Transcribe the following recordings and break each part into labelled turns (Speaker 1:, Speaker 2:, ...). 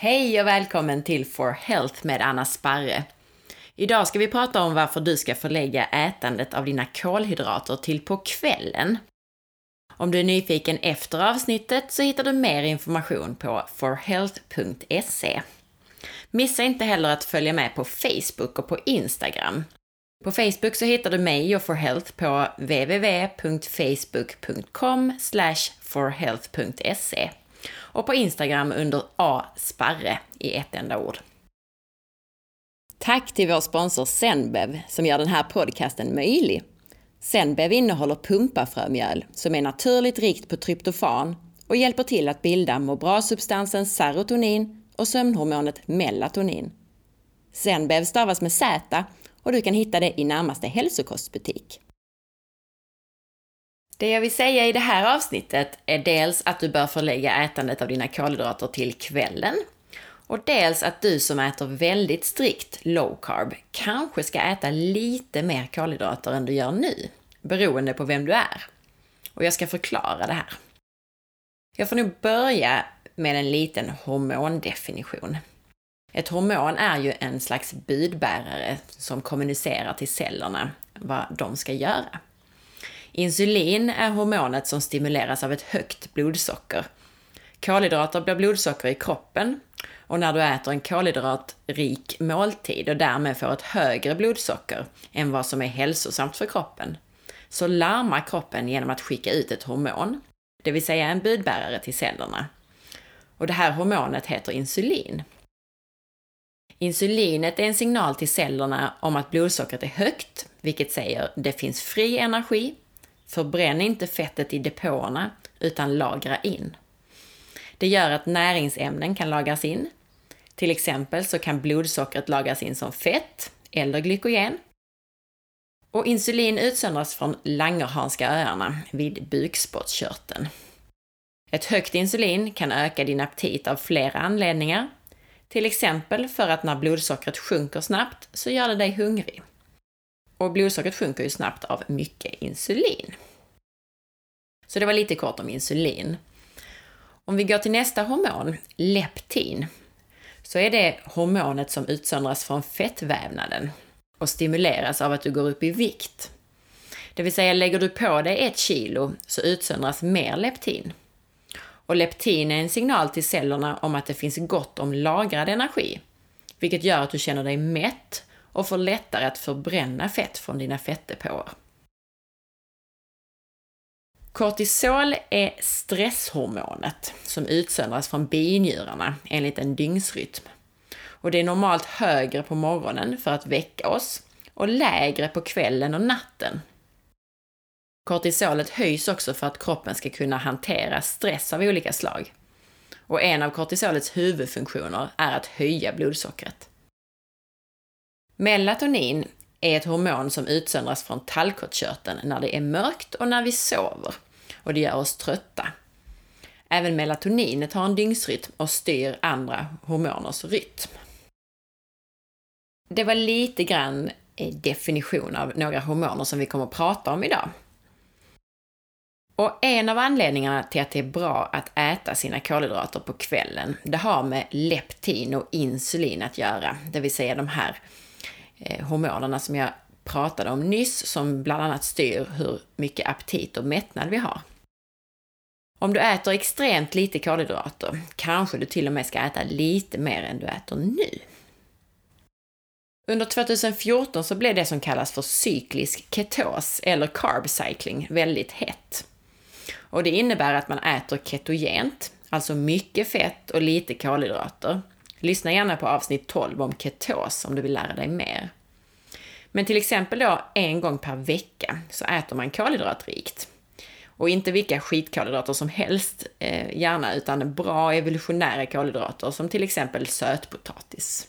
Speaker 1: Hej och välkommen till For Health med Anna Sparre. Idag ska vi prata om varför du ska förlägga ätandet av dina kolhydrater till på kvällen. Om du är nyfiken efter avsnittet så hittar du mer information på forhealth.se. Missa inte heller att följa med på Facebook och på Instagram. På Facebook så hittar du mig och forhealth på www.facebook.com forhealth.se och på Instagram under A.Sparre i ett enda ord. Tack till vår sponsor Zenbev som gör den här podcasten möjlig. Zenbev innehåller pumpafrömjöl som är naturligt rikt på tryptofan och hjälper till att bilda må bra-substansen serotonin och sömnhormonet melatonin. Zenbev stavas med Z och du kan hitta det i närmaste hälsokostbutik. Det jag vill säga i det här avsnittet är dels att du bör förlägga ätandet av dina kolhydrater till kvällen och dels att du som äter väldigt strikt low carb kanske ska äta lite mer kolhydrater än du gör nu, beroende på vem du är. Och jag ska förklara det här. Jag får nog börja med en liten hormondefinition. Ett hormon är ju en slags budbärare som kommunicerar till cellerna vad de ska göra. Insulin är hormonet som stimuleras av ett högt blodsocker. Kolhydrater blir blodsocker i kroppen och när du äter en kolhydratrik måltid och därmed får ett högre blodsocker än vad som är hälsosamt för kroppen, så larmar kroppen genom att skicka ut ett hormon, det vill säga en budbärare till cellerna. Och det här hormonet heter insulin. Insulinet är en signal till cellerna om att blodsockret är högt, vilket säger det finns fri energi Förbränn inte fettet i depåerna, utan lagra in. Det gör att näringsämnen kan lagras in. Till exempel så kan blodsockret lagras in som fett eller glykogen. Och insulin utsöndras från Langerhanska öarna vid bukspottkörteln. Ett högt insulin kan öka din aptit av flera anledningar. Till exempel för att när blodsockret sjunker snabbt så gör det dig hungrig. Och blodsockret sjunker ju snabbt av mycket insulin. Så det var lite kort om insulin. Om vi går till nästa hormon, leptin, så är det hormonet som utsöndras från fettvävnaden och stimuleras av att du går upp i vikt. Det vill säga, lägger du på dig ett kilo så utsöndras mer leptin. Och leptin är en signal till cellerna om att det finns gott om lagrad energi, vilket gör att du känner dig mätt och får lättare att förbränna fett från dina fettdepåer. Kortisol är stresshormonet som utsöndras från binjurarna enligt en dygnsrytm. Och det är normalt högre på morgonen för att väcka oss och lägre på kvällen och natten. Kortisolet höjs också för att kroppen ska kunna hantera stress av olika slag. Och en av kortisolets huvudfunktioner är att höja blodsockret. Melatonin är ett hormon som utsöndras från tallkottkörteln när det är mörkt och när vi sover. Och det gör oss trötta. Även melatoninet har en dygnsrytm och styr andra hormoners rytm. Det var lite grann eh, definition av några hormoner som vi kommer att prata om idag. Och en av anledningarna till att det är bra att äta sina kolhydrater på kvällen, det har med leptin och insulin att göra, det vill säga de här Eh, hormonerna som jag pratade om nyss, som bland annat styr hur mycket aptit och mättnad vi har. Om du äter extremt lite kolhydrater kanske du till och med ska äta lite mer än du äter nu. Under 2014 så blev det som kallas för cyklisk ketos, eller carb cycling, väldigt hett. Och det innebär att man äter ketogent, alltså mycket fett och lite kolhydrater. Lyssna gärna på avsnitt 12 om ketos om du vill lära dig mer. Men till exempel då en gång per vecka så äter man kolhydratrikt. Och inte vilka skitkolhydrater som helst, eh, gärna, utan bra evolutionära kolhydrater som till exempel sötpotatis.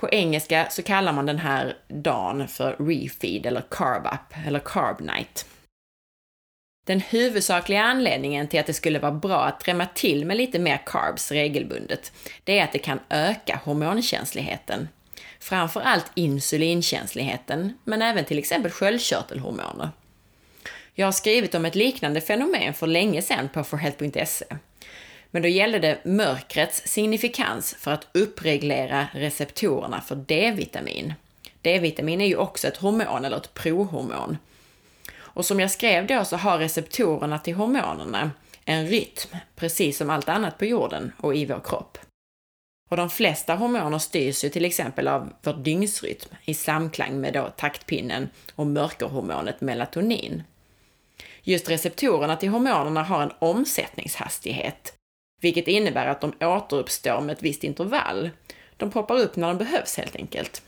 Speaker 1: På engelska så kallar man den här dagen för refeed eller carb up eller carb night. Den huvudsakliga anledningen till att det skulle vara bra att drämma till med lite mer carbs regelbundet, det är att det kan öka hormonkänsligheten. Framför allt insulinkänsligheten, men även till exempel sköldkörtelhormoner. Jag har skrivit om ett liknande fenomen för länge sedan på forhealth.se. Men då gällde det mörkrets signifikans för att uppreglera receptorerna för D-vitamin. D-vitamin är ju också ett hormon eller ett prohormon. Och som jag skrev då så har receptorerna till hormonerna en rytm, precis som allt annat på jorden och i vår kropp. Och de flesta hormoner styrs ju till exempel av vår dygnsrytm i samklang med då taktpinnen och mörkerhormonet melatonin. Just receptorerna till hormonerna har en omsättningshastighet, vilket innebär att de återuppstår med ett visst intervall. De poppar upp när de behövs helt enkelt.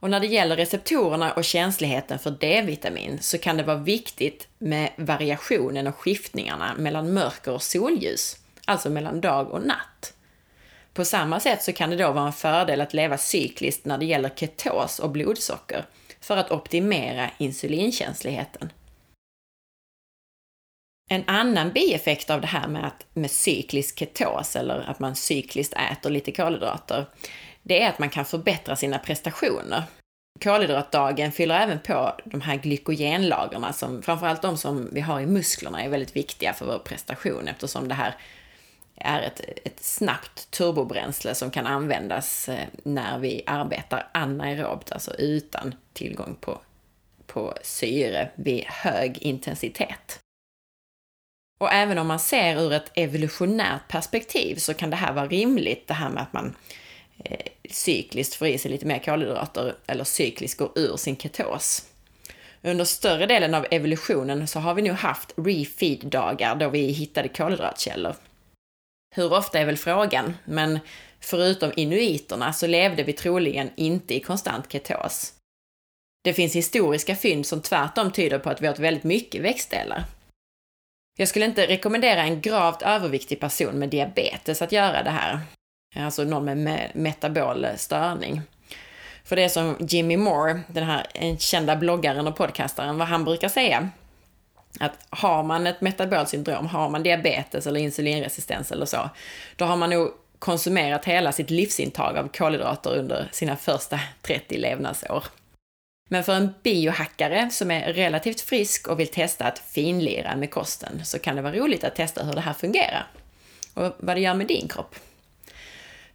Speaker 1: Och när det gäller receptorerna och känsligheten för D-vitamin så kan det vara viktigt med variationen och skiftningarna mellan mörker och solljus, alltså mellan dag och natt. På samma sätt så kan det då vara en fördel att leva cykliskt när det gäller ketos och blodsocker för att optimera insulinkänsligheten. En annan bieffekt av det här med, att, med cyklisk ketos, eller att man cykliskt äter lite kolhydrater, det är att man kan förbättra sina prestationer. Kolhydratdagen fyller även på de här glykogenlagren som framförallt de som vi har i musklerna är väldigt viktiga för vår prestation eftersom det här är ett, ett snabbt turbobränsle som kan användas eh, när vi arbetar anaerobt, alltså utan tillgång på, på syre vid hög intensitet. Och även om man ser ur ett evolutionärt perspektiv så kan det här vara rimligt, det här med att man eh, cykliskt får i sig lite mer kolhydrater eller cykliskt går ur sin ketos. Under större delen av evolutionen så har vi nu haft refeed-dagar då vi hittade kolhydratkällor. Hur ofta är väl frågan, men förutom inuiterna så levde vi troligen inte i konstant ketos. Det finns historiska fynd som tvärtom tyder på att vi åt väldigt mycket växtdelar. Jag skulle inte rekommendera en gravt överviktig person med diabetes att göra det här. Alltså någon med metabol störning. För det är som Jimmy Moore, den här kända bloggaren och podcastaren, vad han brukar säga. Att har man ett metabolt syndrom, har man diabetes eller insulinresistens eller så, då har man nog konsumerat hela sitt livsintag av kolhydrater under sina första 30 levnadsår. Men för en biohackare som är relativt frisk och vill testa att finlira med kosten så kan det vara roligt att testa hur det här fungerar och vad det gör med din kropp.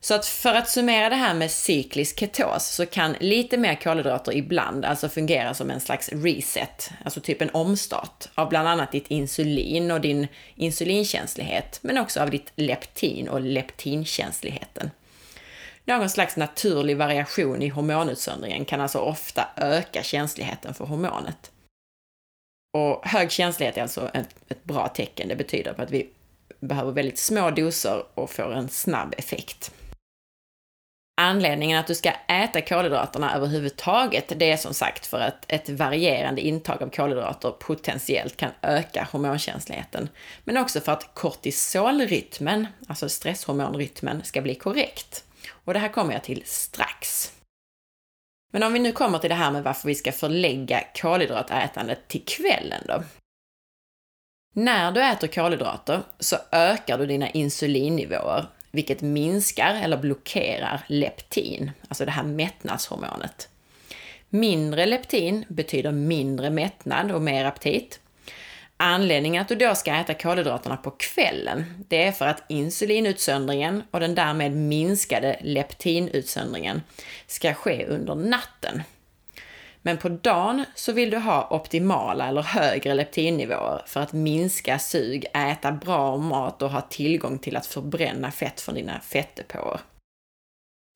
Speaker 1: Så att för att summera det här med cyklisk ketos så kan lite mer kolhydrater ibland alltså fungera som en slags reset, alltså typ en omstart av bland annat ditt insulin och din insulinkänslighet, men också av ditt leptin och leptinkänsligheten. Någon slags naturlig variation i hormonutsöndringen kan alltså ofta öka känsligheten för hormonet. Och hög känslighet är alltså ett, ett bra tecken. Det betyder att vi behöver väldigt små doser och får en snabb effekt. Anledningen att du ska äta kolhydraterna överhuvudtaget, det är som sagt för att ett varierande intag av kolhydrater potentiellt kan öka hormonkänsligheten. Men också för att kortisolrytmen, alltså stresshormonrytmen, ska bli korrekt. Och det här kommer jag till strax. Men om vi nu kommer till det här med varför vi ska förlägga kolhydratätandet till kvällen då. När du äter kolhydrater så ökar du dina insulinnivåer, vilket minskar eller blockerar leptin, alltså det här mättnadshormonet. Mindre leptin betyder mindre mättnad och mer aptit. Anledningen att du då ska äta kolhydraterna på kvällen, det är för att insulinutsöndringen och den därmed minskade leptinutsöndringen ska ske under natten. Men på dagen så vill du ha optimala eller högre leptinnivåer för att minska sug, äta bra mat och ha tillgång till att förbränna fett från dina fettdepåer.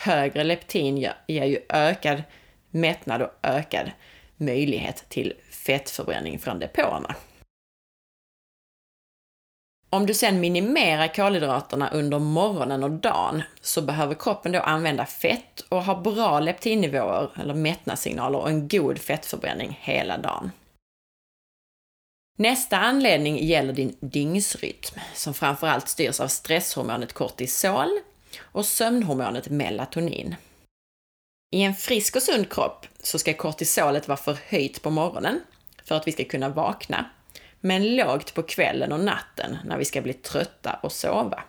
Speaker 1: Högre leptin ger ju ökad mättnad och ökad möjlighet till fettförbränning från depåerna. Om du sen minimerar kolhydraterna under morgonen och dagen så behöver kroppen då använda fett och ha bra leptinnivåer eller mättnadssignaler och en god fettförbränning hela dagen. Nästa anledning gäller din dygnsrytm som framförallt styrs av stresshormonet kortisol och sömnhormonet melatonin. I en frisk och sund kropp så ska kortisolet vara förhöjt på morgonen för att vi ska kunna vakna men lågt på kvällen och natten när vi ska bli trötta och sova.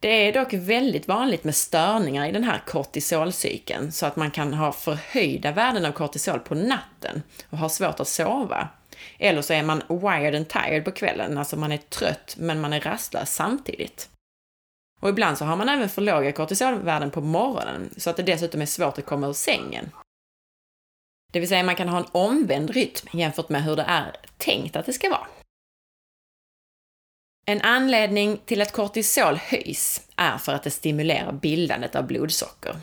Speaker 1: Det är dock väldigt vanligt med störningar i den här kortisolcykeln så att man kan ha förhöjda värden av kortisol på natten och ha svårt att sova. Eller så är man wired and tired på kvällen, alltså man är trött men man är rastlös samtidigt. Och ibland så har man även för låga kortisolvärden på morgonen, så att det dessutom är svårt att komma ur sängen. Det vill säga man kan ha en omvänd rytm jämfört med hur det är tänkt att det ska vara. En anledning till att kortisol höjs är för att det stimulerar bildandet av blodsocker.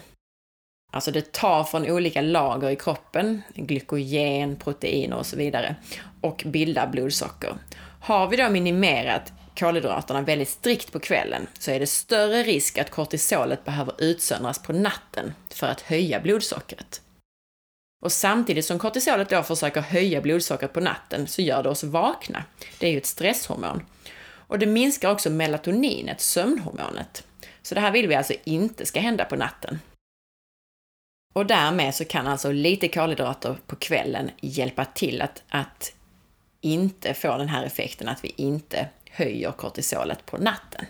Speaker 1: Alltså det tar från olika lager i kroppen, glykogen, proteiner och så vidare, och bildar blodsocker. Har vi då minimerat kolhydraterna väldigt strikt på kvällen så är det större risk att kortisolet behöver utsöndras på natten för att höja blodsockret. Och samtidigt som kortisolet då försöker höja blodsockret på natten så gör det oss vakna. Det är ju ett stresshormon. Och det minskar också melatoninet, sömnhormonet. Så det här vill vi alltså inte ska hända på natten. Och därmed så kan alltså lite kolhydrater på kvällen hjälpa till att, att inte få den här effekten att vi inte höjer kortisolet på natten.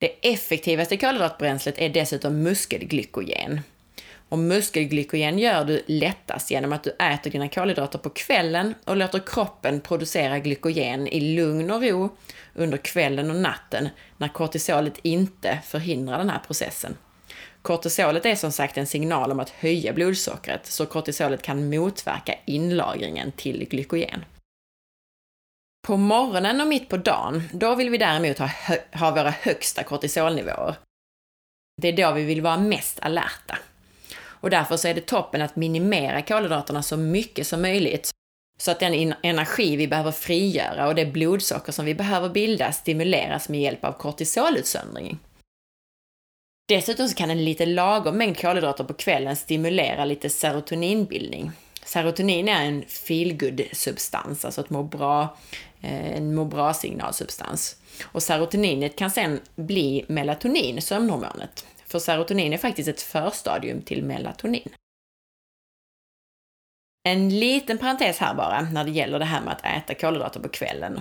Speaker 1: Det effektivaste kolhydratbränslet är dessutom muskelglykogen. Och muskelglykogen gör du lättast genom att du äter dina kolhydrater på kvällen och låter kroppen producera glykogen i lugn och ro under kvällen och natten när kortisolet inte förhindrar den här processen. Kortisolet är som sagt en signal om att höja blodsockret, så kortisolet kan motverka inlagringen till glykogen. På morgonen och mitt på dagen, då vill vi däremot ha, ha våra högsta kortisolnivåer. Det är då vi vill vara mest alerta. Och därför så är det toppen att minimera kolhydraterna så mycket som möjligt så att den energi vi behöver frigöra och det blodsocker som vi behöver bilda stimuleras med hjälp av kortisolutsöndring. Dessutom så kan en lite lagom mängd kolhydrater på kvällen stimulera lite serotoninbildning. Serotonin är en feelgood-substans, alltså ett må bra, eh, en må bra-signalsubstans. Och serotoninet kan sen bli melatonin, sömnhormonet. För serotonin är faktiskt ett förstadium till melatonin. En liten parentes här bara, när det gäller det här med att äta kolhydrater på kvällen.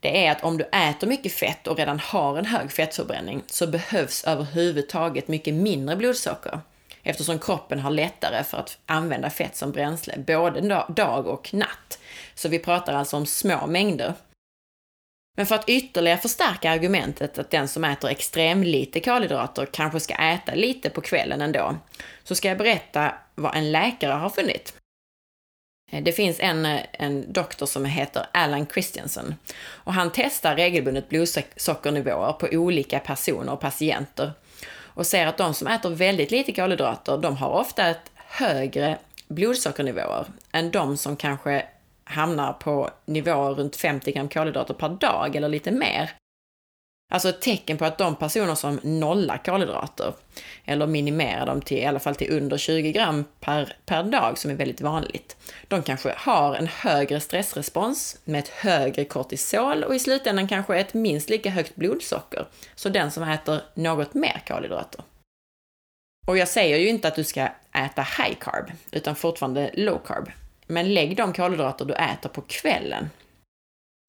Speaker 1: Det är att om du äter mycket fett och redan har en hög fettförbränning så behövs överhuvudtaget mycket mindre blodsocker. Eftersom kroppen har lättare för att använda fett som bränsle både dag och natt. Så vi pratar alltså om små mängder. Men för att ytterligare förstärka argumentet att den som äter extremt lite kolhydrater kanske ska äta lite på kvällen ändå, så ska jag berätta vad en läkare har funnit. Eh, det finns en, eh, en doktor som heter Alan Christiansen och han testar regelbundet blodsockernivåer på olika personer och patienter och ser att de som äter väldigt lite kolhydrater, de har ofta ett högre blodsockernivåer än de som kanske hamnar på nivåer runt 50 gram kolhydrater per dag eller lite mer. Alltså ett tecken på att de personer som nollar kolhydrater, eller minimerar dem till i alla fall till under 20 gram per, per dag, som är väldigt vanligt, de kanske har en högre stressrespons med ett högre kortisol och i slutändan kanske ett minst lika högt blodsocker, så den som äter något mer kolhydrater. Och jag säger ju inte att du ska äta high carb, utan fortfarande low carb. Men lägg de kolhydrater du äter på kvällen.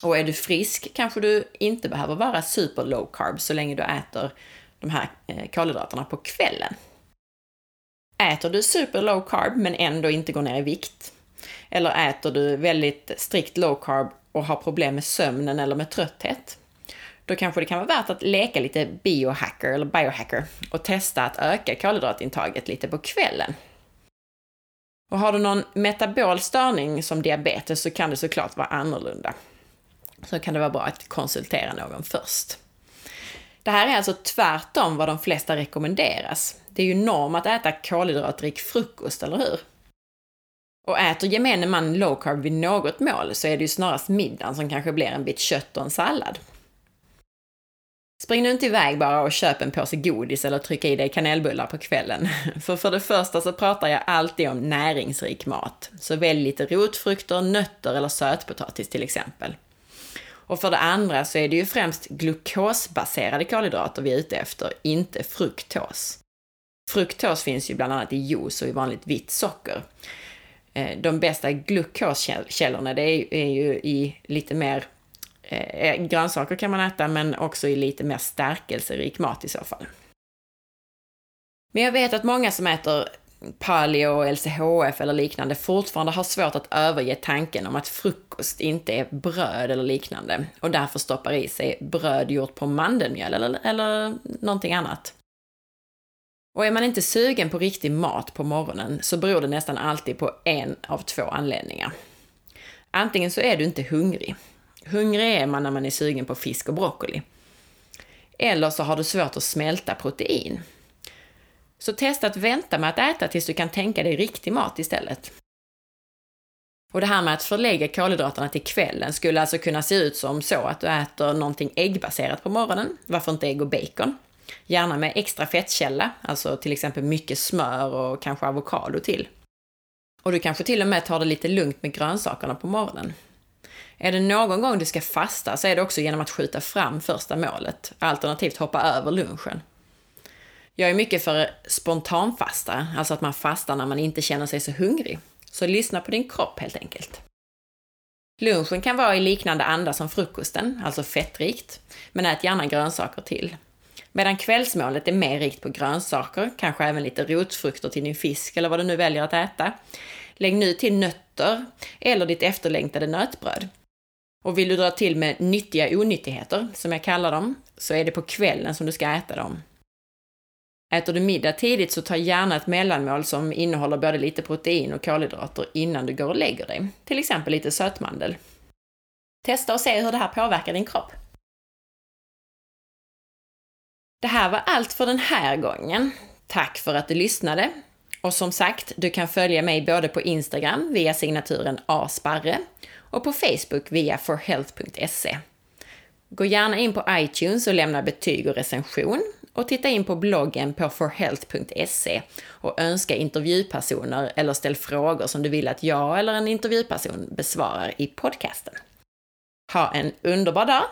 Speaker 1: Och är du frisk kanske du inte behöver vara super low carb så länge du äter de här eh, kolhydraterna på kvällen. Äter du super low carb men ändå inte går ner i vikt, eller äter du väldigt strikt low carb och har problem med sömnen eller med trötthet, då kanske det kan vara värt att leka lite biohacker eller biohacker och testa att öka kolhydratintaget lite på kvällen. Och har du någon metabol störning som diabetes så kan det såklart vara annorlunda. Så kan det vara bra att konsultera någon först. Det här är alltså tvärtom vad de flesta rekommenderas. Det är ju norm att äta kolhydratrik frukost, eller hur? Och äter gemene man low carb vid något mål så är det ju snarast middagen som kanske blir en bit kött och en sallad. Spring nu inte iväg bara och köp en påse godis eller tryck i dig kanelbullar på kvällen. För för det första så pratar jag alltid om näringsrik mat. Så välj lite rotfrukter, nötter eller sötpotatis till exempel. Och för det andra så är det ju främst glukosbaserade kolhydrater vi är ute efter, inte fruktos. Fruktos finns ju bland annat i juice och i vanligt vitt socker. Eh, de bästa glukoskällorna det är ju i lite mer Eh, eh, grönsaker kan man äta, men också i lite mer stärkelserik mat i så fall. Men jag vet att många som äter paleo, LCHF eller liknande fortfarande har svårt att överge tanken om att frukost inte är bröd eller liknande och därför stoppar i sig bröd gjort på mandelmjöl eller, eller någonting annat. Och är man inte sugen på riktig mat på morgonen så beror det nästan alltid på en av två anledningar. Antingen så är du inte hungrig. Hungrig är man när man är sugen på fisk och broccoli. Eller så har du svårt att smälta protein. Så testa att vänta med att äta tills du kan tänka dig riktig mat istället. Och det här med att förlägga kolhydraterna till kvällen skulle alltså kunna se ut som så att du äter någonting äggbaserat på morgonen, varför inte ägg och bacon? Gärna med extra fettkälla, alltså till exempel mycket smör och kanske avokado till. Och du kanske till och med tar det lite lugnt med grönsakerna på morgonen. Är det någon gång du ska fasta så är det också genom att skjuta fram första målet, alternativt hoppa över lunchen. Jag är mycket för spontanfasta, alltså att man fastar när man inte känner sig så hungrig. Så lyssna på din kropp helt enkelt. Lunchen kan vara i liknande anda som frukosten, alltså fettrikt, men ät gärna grönsaker till. Medan kvällsmålet är mer rikt på grönsaker, kanske även lite rotfrukter till din fisk eller vad du nu väljer att äta. Lägg nu till nötter eller ditt efterlängtade nötbröd. Och vill du dra till med nyttiga onyttigheter, som jag kallar dem, så är det på kvällen som du ska äta dem. Äter du middag tidigt så ta gärna ett mellanmål som innehåller både lite protein och kolhydrater innan du går och lägger dig. Till exempel lite sötmandel. Testa och se hur det här påverkar din kropp. Det här var allt för den här gången. Tack för att du lyssnade. Och som sagt, du kan följa mig både på Instagram via signaturen asparre och på Facebook via forhealth.se. Gå gärna in på iTunes och lämna betyg och recension och titta in på bloggen på forhealth.se och önska intervjupersoner eller ställ frågor som du vill att jag eller en intervjuperson besvarar i podcasten. Ha en underbar dag